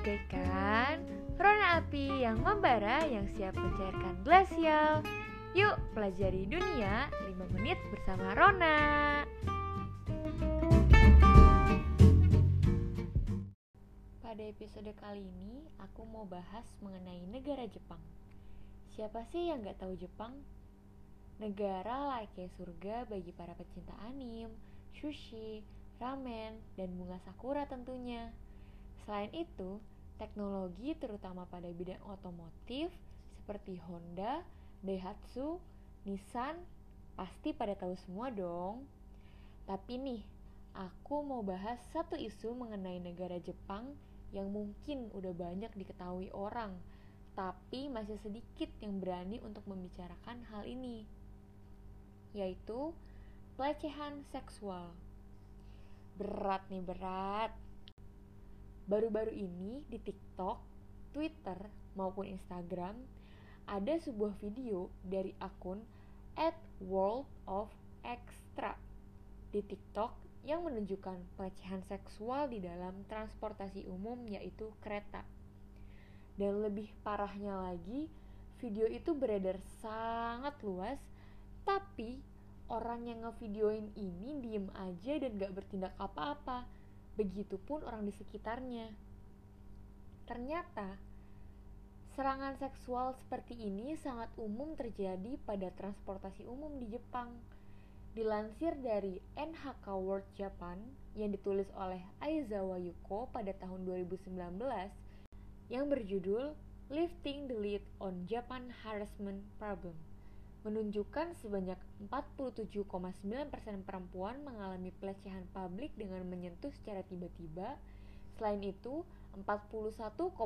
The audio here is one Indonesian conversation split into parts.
Bagaikan rona api yang membara yang siap mencairkan glasial. Yuk pelajari dunia 5 menit bersama Rona. Pada episode kali ini, aku mau bahas mengenai negara Jepang. Siapa sih yang gak tahu Jepang? Negara layaknya surga bagi para pecinta anim, sushi, ramen, dan bunga sakura tentunya. Selain itu, teknologi terutama pada bidang otomotif seperti Honda, Daihatsu, Nissan, pasti pada tahu semua dong. Tapi nih, aku mau bahas satu isu mengenai negara Jepang yang mungkin udah banyak diketahui orang, tapi masih sedikit yang berani untuk membicarakan hal ini, yaitu pelecehan seksual. Berat nih, berat. Baru-baru ini di TikTok, Twitter, maupun Instagram ada sebuah video dari akun at World of Extra di TikTok yang menunjukkan pelecehan seksual di dalam transportasi umum yaitu kereta. Dan lebih parahnya lagi, video itu beredar sangat luas, tapi orang yang ngevideoin ini diem aja dan gak bertindak apa-apa begitupun orang di sekitarnya. Ternyata, serangan seksual seperti ini sangat umum terjadi pada transportasi umum di Jepang. Dilansir dari NHK World Japan yang ditulis oleh Aizawa Yuko pada tahun 2019 yang berjudul Lifting the Lead on Japan Harassment Problem menunjukkan sebanyak 47,9% perempuan mengalami pelecehan publik dengan menyentuh secara tiba-tiba. Selain itu, 41,9%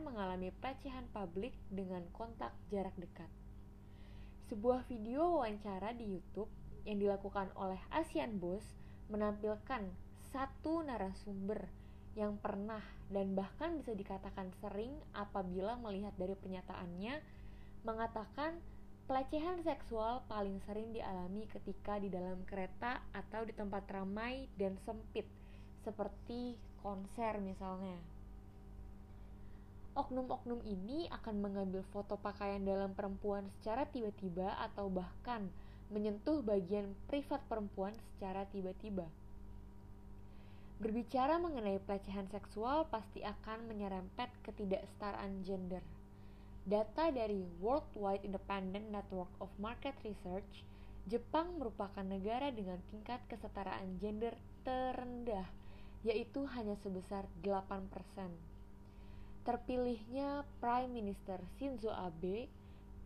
mengalami pelecehan publik dengan kontak jarak dekat. Sebuah video wawancara di YouTube yang dilakukan oleh Asian Boss menampilkan satu narasumber yang pernah dan bahkan bisa dikatakan sering apabila melihat dari pernyataannya mengatakan Pelecehan seksual paling sering dialami ketika di dalam kereta atau di tempat ramai dan sempit, seperti konser misalnya. Oknum-oknum ini akan mengambil foto pakaian dalam perempuan secara tiba-tiba atau bahkan menyentuh bagian privat perempuan secara tiba-tiba. Berbicara mengenai pelecehan seksual pasti akan menyerempet ketidaksetaraan gender – Data dari Worldwide Independent Network of Market Research, Jepang merupakan negara dengan tingkat kesetaraan gender terendah, yaitu hanya sebesar 8%. Terpilihnya Prime Minister Shinzo Abe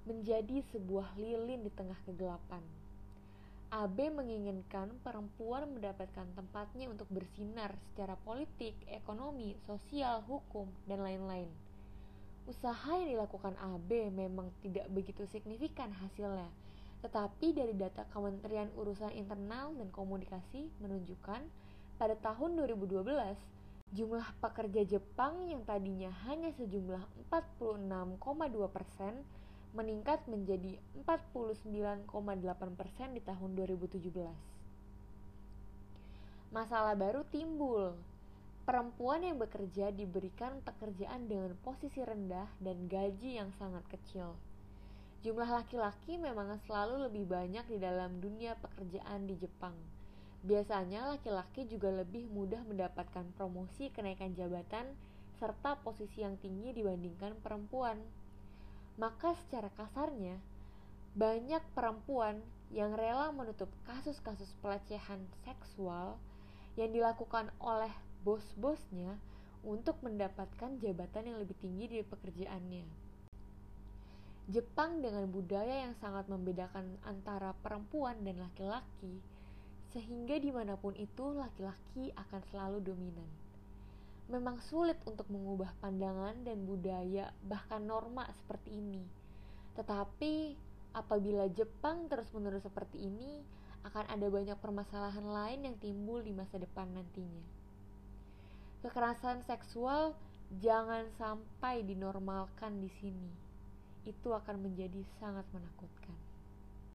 menjadi sebuah lilin di tengah kegelapan. Abe menginginkan perempuan mendapatkan tempatnya untuk bersinar secara politik, ekonomi, sosial, hukum, dan lain-lain usaha yang dilakukan AB memang tidak begitu signifikan hasilnya. Tetapi dari data Kementerian Urusan Internal dan Komunikasi menunjukkan pada tahun 2012 jumlah pekerja Jepang yang tadinya hanya sejumlah 46,2 persen meningkat menjadi 49,8 persen di tahun 2017. Masalah baru timbul Perempuan yang bekerja diberikan pekerjaan dengan posisi rendah dan gaji yang sangat kecil. Jumlah laki-laki memang selalu lebih banyak di dalam dunia pekerjaan di Jepang. Biasanya laki-laki juga lebih mudah mendapatkan promosi kenaikan jabatan serta posisi yang tinggi dibandingkan perempuan. Maka secara kasarnya, banyak perempuan yang rela menutup kasus-kasus pelecehan seksual yang dilakukan oleh bos-bosnya untuk mendapatkan jabatan yang lebih tinggi di pekerjaannya. Jepang dengan budaya yang sangat membedakan antara perempuan dan laki-laki, sehingga di mana pun itu laki-laki akan selalu dominan. Memang sulit untuk mengubah pandangan dan budaya, bahkan norma seperti ini. Tetapi apabila Jepang terus-menerus seperti ini, akan ada banyak permasalahan lain yang timbul di masa depan nantinya kekerasan seksual jangan sampai dinormalkan di sini. Itu akan menjadi sangat menakutkan.